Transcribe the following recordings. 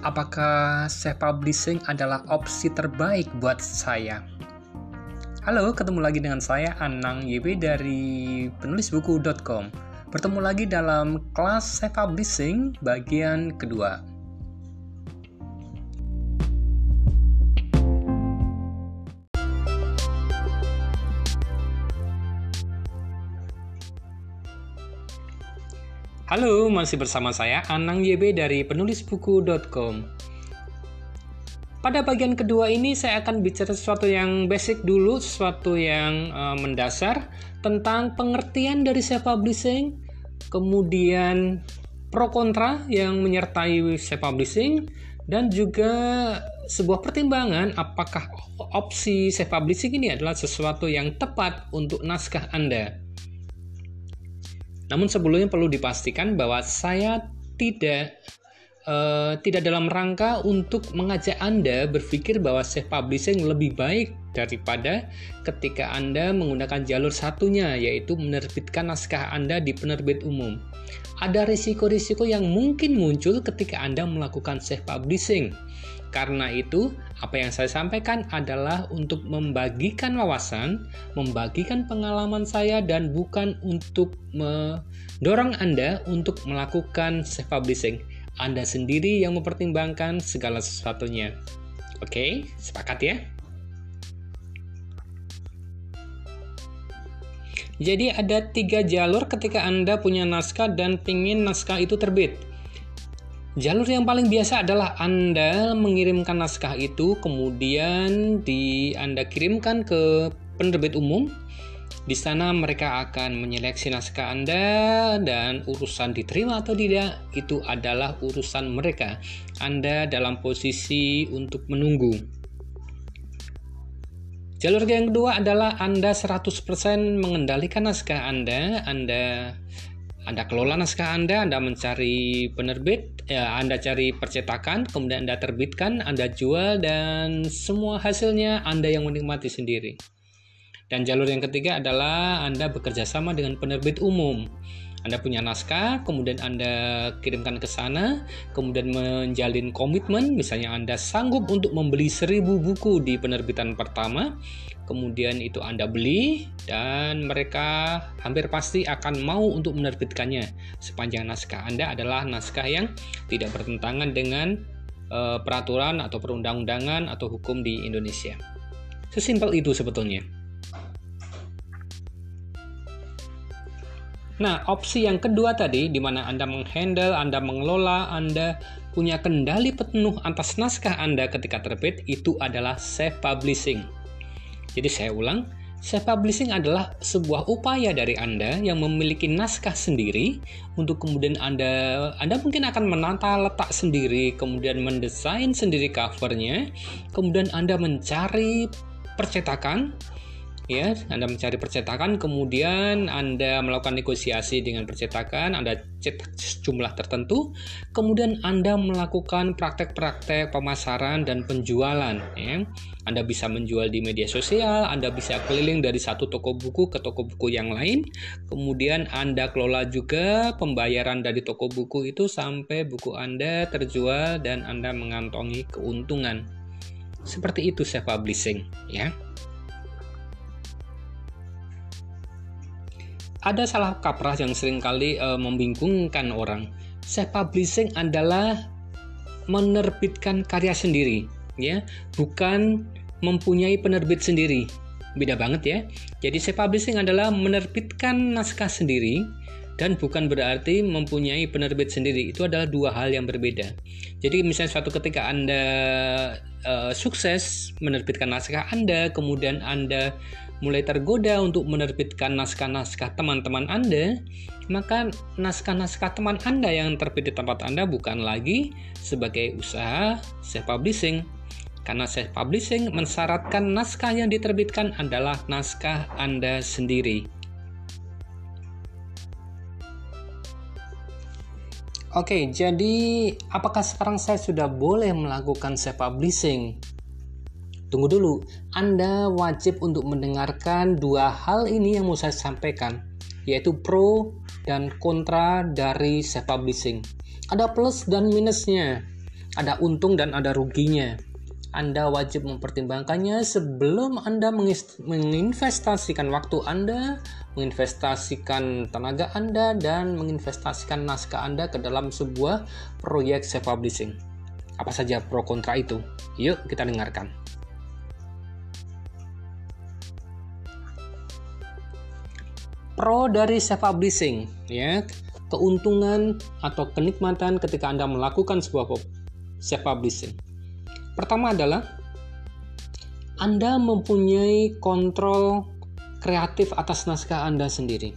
apakah self-publishing adalah opsi terbaik buat saya? Halo, ketemu lagi dengan saya Anang YB dari penulisbuku.com. Bertemu lagi dalam kelas self-publishing bagian kedua. Halo, masih bersama saya Anang YB dari penulisbuku.com. Pada bagian kedua ini saya akan bicara sesuatu yang basic dulu, sesuatu yang uh, mendasar tentang pengertian dari self publishing, kemudian pro kontra yang menyertai self publishing dan juga sebuah pertimbangan apakah opsi self publishing ini adalah sesuatu yang tepat untuk naskah Anda. Namun sebelumnya perlu dipastikan bahwa saya tidak uh, tidak dalam rangka untuk mengajak Anda berpikir bahwa self publishing lebih baik daripada ketika Anda menggunakan jalur satunya yaitu menerbitkan naskah Anda di penerbit umum. Ada risiko-risiko yang mungkin muncul ketika Anda melakukan self publishing. Karena itu, apa yang saya sampaikan adalah untuk membagikan wawasan, membagikan pengalaman saya dan bukan untuk mendorong Anda untuk melakukan self publishing. Anda sendiri yang mempertimbangkan segala sesuatunya. Oke, sepakat ya? Jadi ada tiga jalur ketika Anda punya naskah dan ingin naskah itu terbit. Jalur yang paling biasa adalah Anda mengirimkan naskah itu, kemudian di Anda kirimkan ke penerbit umum. Di sana mereka akan menyeleksi naskah Anda dan urusan diterima atau tidak itu adalah urusan mereka. Anda dalam posisi untuk menunggu. Jalur yang kedua adalah Anda 100% mengendalikan naskah Anda. Anda anda kelola naskah Anda, Anda mencari penerbit, ya, Anda cari percetakan, kemudian Anda terbitkan, Anda jual, dan semua hasilnya Anda yang menikmati sendiri. Dan jalur yang ketiga adalah Anda bekerja sama dengan penerbit umum. Anda punya naskah, kemudian Anda kirimkan ke sana, kemudian menjalin komitmen, misalnya Anda sanggup untuk membeli seribu buku di penerbitan pertama, kemudian itu Anda beli dan mereka hampir pasti akan mau untuk menerbitkannya sepanjang naskah Anda adalah naskah yang tidak bertentangan dengan uh, peraturan atau perundang-undangan atau hukum di Indonesia. Sesimpel itu sebetulnya. Nah, opsi yang kedua tadi, di mana Anda menghandle, Anda mengelola, Anda punya kendali penuh atas naskah Anda ketika terbit, itu adalah self-publishing. Jadi saya ulang, Self-publishing adalah sebuah upaya dari Anda yang memiliki naskah sendiri untuk kemudian Anda Anda mungkin akan menata letak sendiri, kemudian mendesain sendiri covernya, kemudian Anda mencari percetakan ya Anda mencari percetakan kemudian Anda melakukan negosiasi dengan percetakan Anda cetak jumlah tertentu kemudian Anda melakukan praktek-praktek pemasaran dan penjualan ya. Anda bisa menjual di media sosial Anda bisa keliling dari satu toko buku ke toko buku yang lain kemudian Anda kelola juga pembayaran dari toko buku itu sampai buku Anda terjual dan Anda mengantongi keuntungan. Seperti itu self publishing ya ada salah kaprah yang sering kali uh, membingungkan orang. Self publishing adalah menerbitkan karya sendiri, ya, bukan mempunyai penerbit sendiri. Beda banget ya. Jadi self publishing adalah menerbitkan naskah sendiri dan bukan berarti mempunyai penerbit sendiri. Itu adalah dua hal yang berbeda. Jadi misalnya suatu ketika Anda uh, sukses menerbitkan naskah Anda, kemudian Anda mulai tergoda untuk menerbitkan naskah-naskah teman-teman Anda, maka naskah-naskah teman Anda yang terbit di tempat Anda bukan lagi sebagai usaha self-publishing. Karena self-publishing mensyaratkan naskah yang diterbitkan adalah naskah Anda sendiri. Oke, jadi apakah sekarang saya sudah boleh melakukan self-publishing? Tunggu dulu, Anda wajib untuk mendengarkan dua hal ini yang mau saya sampaikan, yaitu pro dan kontra dari self-publishing. Ada plus dan minusnya. ada untung dan ada ruginya. Anda wajib mempertimbangkannya sebelum Anda menginvestasikan waktu Anda, menginvestasikan tenaga Anda, dan menginvestasikan naskah Anda ke dalam sebuah proyek self-publishing. Apa saja pro kontra itu? Yuk kita dengarkan. Pro dari self-publishing, ya, keuntungan atau kenikmatan ketika Anda melakukan sebuah self-publishing Pertama adalah Anda mempunyai kontrol kreatif atas naskah Anda sendiri.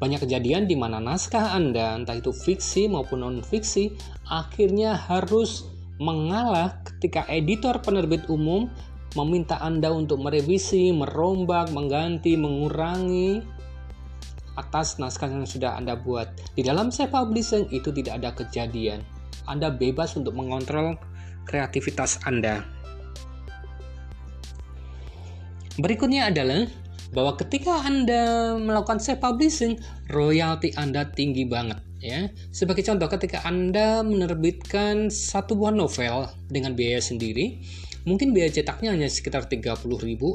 Banyak kejadian di mana naskah Anda, entah itu fiksi maupun non-fiksi, akhirnya harus mengalah ketika editor penerbit umum meminta Anda untuk merevisi, merombak, mengganti, mengurangi atas naskah yang sudah Anda buat. Di dalam self-publishing itu tidak ada kejadian. Anda bebas untuk mengontrol kreativitas Anda. Berikutnya adalah bahwa ketika Anda melakukan self-publishing, royalti Anda tinggi banget ya. Sebagai contoh ketika Anda menerbitkan satu buah novel dengan biaya sendiri, mungkin biaya cetaknya hanya sekitar 30.000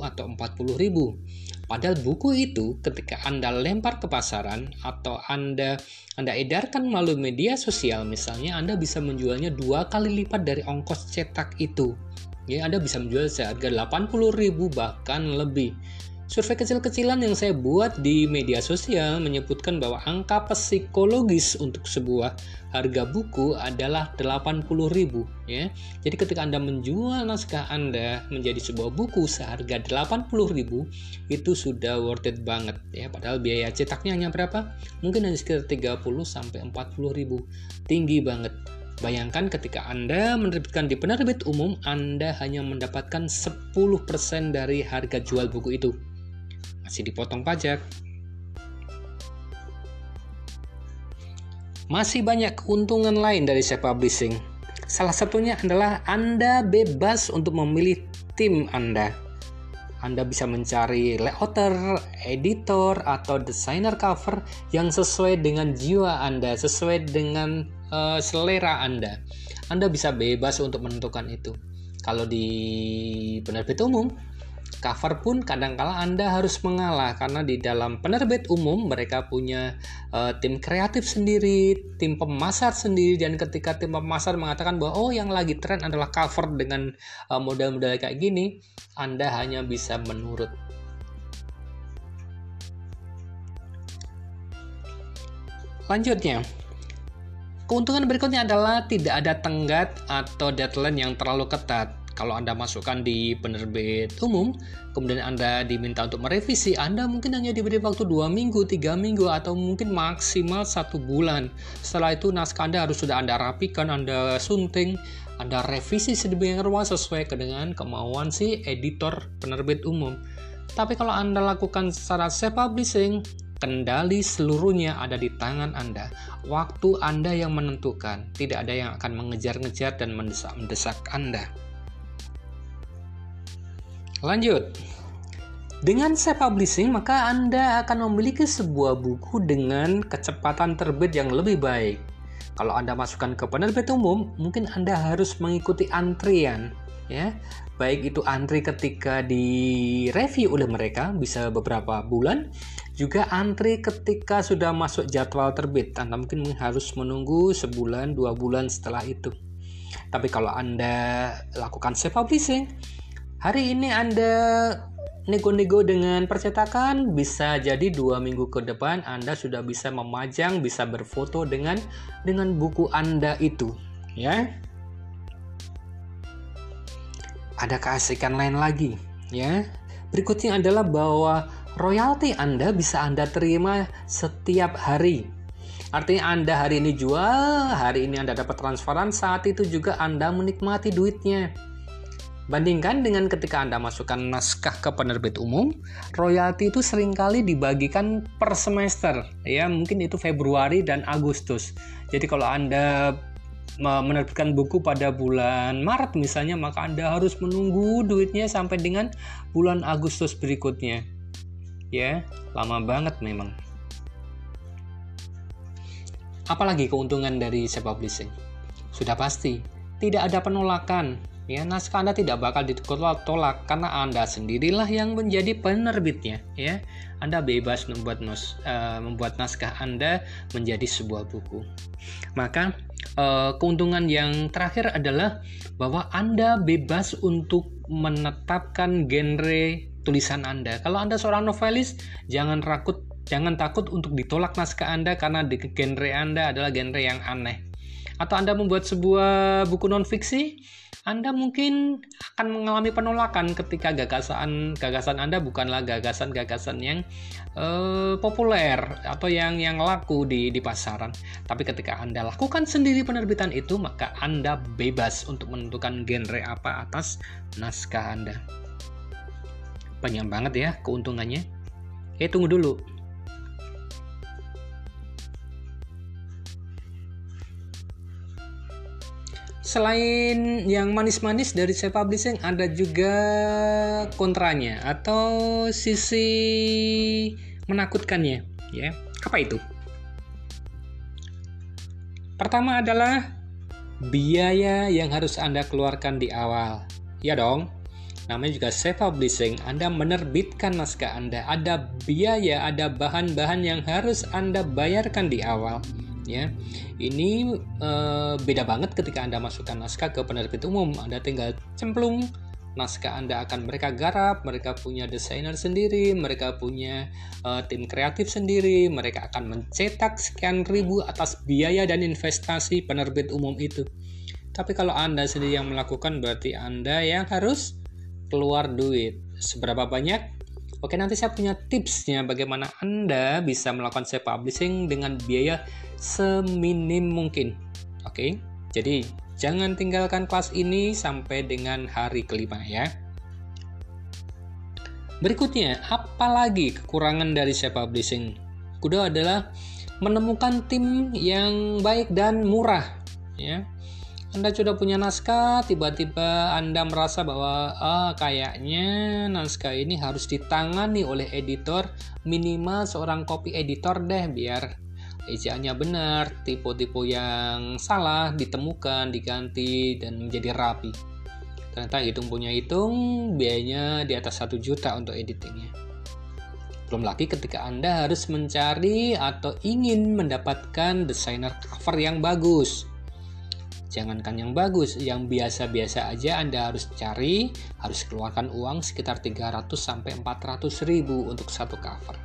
atau 40.000. Padahal buku itu ketika Anda lempar ke pasaran atau Anda Anda edarkan melalui media sosial misalnya Anda bisa menjualnya dua kali lipat dari ongkos cetak itu. Ya, Anda bisa menjual seharga 80.000 bahkan lebih. Survei kecil-kecilan yang saya buat di media sosial menyebutkan bahwa angka psikologis untuk sebuah harga buku adalah 80.000 ya. Jadi ketika Anda menjual naskah Anda menjadi sebuah buku seharga 80.000 itu sudah worth it banget ya. Padahal biaya cetaknya hanya berapa? Mungkin hanya sekitar 30 sampai 40.000. Tinggi banget. Bayangkan ketika Anda menerbitkan di penerbit umum, Anda hanya mendapatkan 10% dari harga jual buku itu masih dipotong pajak. Masih banyak keuntungan lain dari self-publishing. Salah satunya adalah Anda bebas untuk memilih tim Anda. Anda bisa mencari layouter, editor, atau desainer cover yang sesuai dengan jiwa Anda, sesuai dengan uh, selera Anda. Anda bisa bebas untuk menentukan itu. Kalau di penerbit umum, cover pun kadangkala Anda harus mengalah karena di dalam penerbit umum mereka punya uh, tim kreatif sendiri, tim pemasar sendiri dan ketika tim pemasar mengatakan bahwa oh yang lagi tren adalah cover dengan uh, model-model kayak gini, Anda hanya bisa menurut. Lanjutnya, keuntungan berikutnya adalah tidak ada tenggat atau deadline yang terlalu ketat kalau Anda masukkan di penerbit umum, kemudian Anda diminta untuk merevisi, Anda mungkin hanya diberi waktu dua minggu, tiga minggu, atau mungkin maksimal satu bulan. Setelah itu naskah Anda harus sudah Anda rapikan, Anda sunting, Anda revisi sedemikian rupa sesuai dengan kemauan si editor penerbit umum. Tapi kalau Anda lakukan secara self-publishing, kendali seluruhnya ada di tangan Anda. Waktu Anda yang menentukan, tidak ada yang akan mengejar-ngejar dan mendesak-mendesak Anda. Lanjut. Dengan self-publishing, maka Anda akan memiliki sebuah buku dengan kecepatan terbit yang lebih baik. Kalau Anda masukkan ke penerbit umum, mungkin Anda harus mengikuti antrian, ya. Baik itu antri ketika di review oleh mereka bisa beberapa bulan, juga antri ketika sudah masuk jadwal terbit. Anda mungkin harus menunggu sebulan, dua bulan setelah itu. Tapi kalau Anda lakukan self-publishing, Hari ini Anda nego-nego dengan percetakan bisa jadi dua minggu ke depan Anda sudah bisa memajang, bisa berfoto dengan dengan buku Anda itu, ya. Ada keasikan lain lagi, ya. Berikutnya adalah bahwa royalti Anda bisa Anda terima setiap hari. Artinya Anda hari ini jual, hari ini Anda dapat transferan, saat itu juga Anda menikmati duitnya. Bandingkan dengan ketika Anda masukkan naskah ke penerbit umum, royalti itu sering kali dibagikan per semester, ya mungkin itu Februari dan Agustus. Jadi kalau Anda menerbitkan buku pada bulan Maret misalnya, maka Anda harus menunggu duitnya sampai dengan bulan Agustus berikutnya. Ya, lama banget memang. Apalagi keuntungan dari self publishing? Sudah pasti tidak ada penolakan ya naskah Anda tidak bakal ditolak karena Anda sendirilah yang menjadi penerbitnya ya. Anda bebas membuat nos, uh, membuat naskah Anda menjadi sebuah buku. Maka uh, keuntungan yang terakhir adalah bahwa Anda bebas untuk menetapkan genre tulisan Anda. Kalau Anda seorang novelis jangan rakut jangan takut untuk ditolak naskah Anda karena genre Anda adalah genre yang aneh atau Anda membuat sebuah buku non fiksi anda mungkin akan mengalami penolakan ketika gagasan gagasan Anda bukanlah gagasan-gagasan yang uh, populer atau yang yang laku di di pasaran. Tapi ketika Anda lakukan sendiri penerbitan itu, maka Anda bebas untuk menentukan genre apa atas naskah Anda. Banyak banget ya keuntungannya. Eh tunggu dulu. Selain yang manis-manis dari self publishing ada juga kontranya atau sisi menakutkannya ya. Apa itu? Pertama adalah biaya yang harus anda keluarkan di awal. Ya dong. Namanya juga self publishing. Anda menerbitkan naskah Anda. Ada biaya ada bahan-bahan yang harus Anda bayarkan di awal ya. Ini uh, beda banget ketika anda masukkan naskah ke penerbit umum. Anda tinggal cemplung naskah anda akan mereka garap mereka punya desainer sendiri mereka punya uh, tim kreatif sendiri mereka akan mencetak sekian ribu atas biaya dan investasi penerbit umum itu. Tapi kalau anda sendiri yang melakukan berarti anda yang harus keluar duit. Seberapa banyak Oke, nanti saya punya tipsnya bagaimana Anda bisa melakukan self publishing dengan biaya seminim mungkin. Oke, jadi jangan tinggalkan kelas ini sampai dengan hari kelima ya. Berikutnya, apalagi kekurangan dari self publishing? Kedua adalah menemukan tim yang baik dan murah ya anda sudah punya naskah, tiba-tiba Anda merasa bahwa ah, kayaknya naskah ini harus ditangani oleh editor, minimal seorang copy editor deh biar ejaannya benar, tipe-tipe yang salah ditemukan, diganti dan menjadi rapi. Ternyata hitung punya hitung, biayanya di atas 1 juta untuk editingnya. Belum lagi ketika Anda harus mencari atau ingin mendapatkan desainer cover yang bagus Jangankan yang bagus, yang biasa-biasa aja Anda harus cari, harus keluarkan uang sekitar 300 sampai 400 ribu untuk satu cover.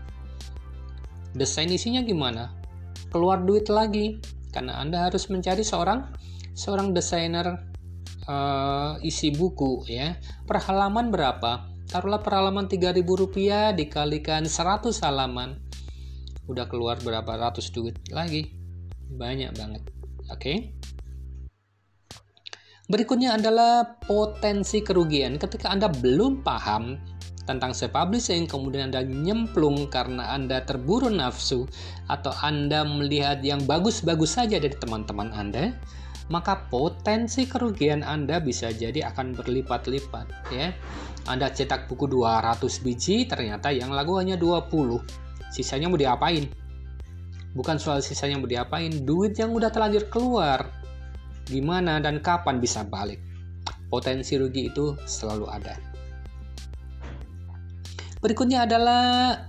Desain isinya gimana? Keluar duit lagi, karena Anda harus mencari seorang seorang desainer uh, isi buku ya. Per halaman berapa? Taruhlah per halaman 3000 rupiah dikalikan 100 halaman. Udah keluar berapa ratus duit lagi? Banyak banget. Oke. Okay? Berikutnya adalah potensi kerugian. Ketika Anda belum paham tentang self publishing, kemudian Anda nyemplung karena Anda terburu nafsu atau Anda melihat yang bagus-bagus saja dari teman-teman Anda, maka potensi kerugian Anda bisa jadi akan berlipat-lipat ya. Anda cetak buku 200 biji, ternyata yang lagu hanya 20. Sisanya mau diapain? Bukan soal sisanya mau diapain, duit yang udah terlanjur keluar gimana dan kapan bisa balik. Potensi rugi itu selalu ada. Berikutnya adalah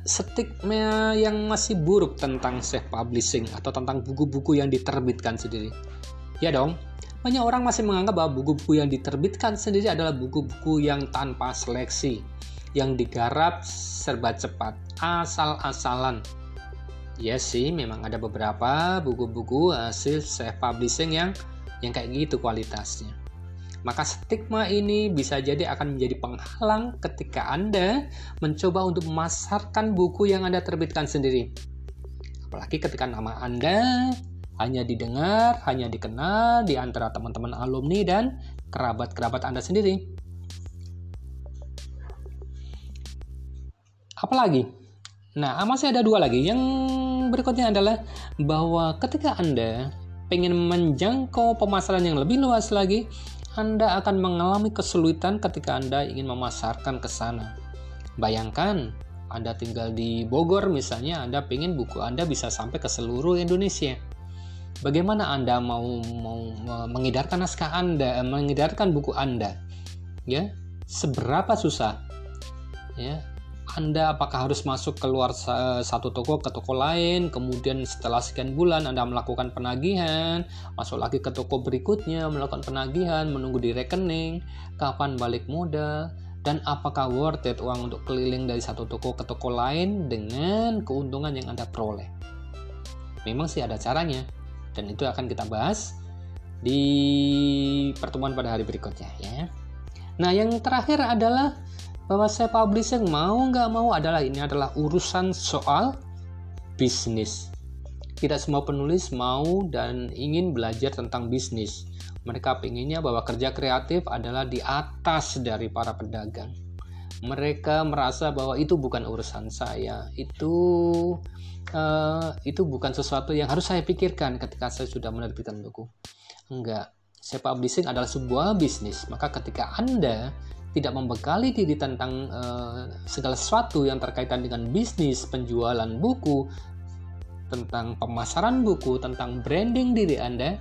stigma yang masih buruk tentang self publishing atau tentang buku-buku yang diterbitkan sendiri. Ya dong, banyak orang masih menganggap bahwa buku-buku yang diterbitkan sendiri adalah buku-buku yang tanpa seleksi, yang digarap serba cepat, asal-asalan. Ya sih, memang ada beberapa buku-buku hasil self publishing yang yang kayak gitu kualitasnya. Maka stigma ini bisa jadi akan menjadi penghalang ketika Anda mencoba untuk memasarkan buku yang Anda terbitkan sendiri. Apalagi ketika nama Anda hanya didengar, hanya dikenal di antara teman-teman alumni dan kerabat-kerabat Anda sendiri. Apalagi? Nah, masih ada dua lagi. Yang berikutnya adalah bahwa ketika Anda pengen menjangkau pemasaran yang lebih luas lagi, Anda akan mengalami kesulitan ketika Anda ingin memasarkan ke sana. Bayangkan, Anda tinggal di Bogor misalnya, Anda pengen buku Anda bisa sampai ke seluruh Indonesia. bagaimana Anda mau mau mengedarkan naskah Anda, eh, mengedarkan buku Anda? Ya, seberapa susah? Ya, anda apakah harus masuk keluar satu toko ke toko lain, kemudian setelah sekian bulan Anda melakukan penagihan, masuk lagi ke toko berikutnya, melakukan penagihan, menunggu di rekening, kapan balik modal, dan apakah worth it uang untuk keliling dari satu toko ke toko lain dengan keuntungan yang Anda peroleh. Memang sih ada caranya, dan itu akan kita bahas di pertemuan pada hari berikutnya ya. Nah, yang terakhir adalah bahwa saya publishing mau nggak mau adalah ini adalah urusan soal bisnis. Tidak semua penulis mau dan ingin belajar tentang bisnis. Mereka pinginnya bahwa kerja kreatif adalah di atas dari para pedagang. Mereka merasa bahwa itu bukan urusan saya, itu uh, itu bukan sesuatu yang harus saya pikirkan ketika saya sudah menerbitkan buku. Enggak, saya publishing adalah sebuah bisnis. Maka ketika Anda tidak membekali diri tentang uh, segala sesuatu yang terkaitan dengan bisnis, penjualan buku, tentang pemasaran buku, tentang branding diri Anda,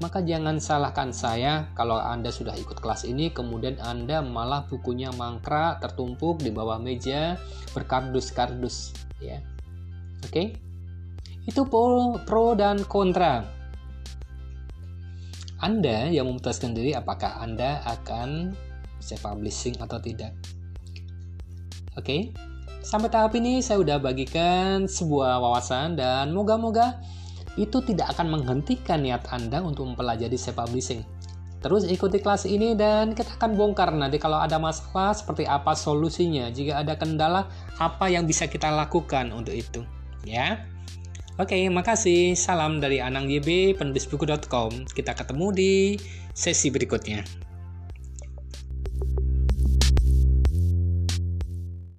maka jangan salahkan saya kalau Anda sudah ikut kelas ini, kemudian Anda malah bukunya mangkrak, tertumpuk di bawah meja, berkardus-kardus, ya. Oke? Okay? Itu pro, pro dan kontra. Anda yang memutuskan diri apakah Anda akan saya publishing atau tidak. Oke, okay? sampai tahap ini saya udah bagikan sebuah wawasan dan moga-moga itu tidak akan menghentikan niat Anda untuk mempelajari self publishing. Terus ikuti kelas ini dan kita akan bongkar nanti kalau ada masalah seperti apa solusinya. Jika ada kendala, apa yang bisa kita lakukan untuk itu. Ya. Oke, makasih. Salam dari Anang YB, penulisbuku.com. Kita ketemu di sesi berikutnya.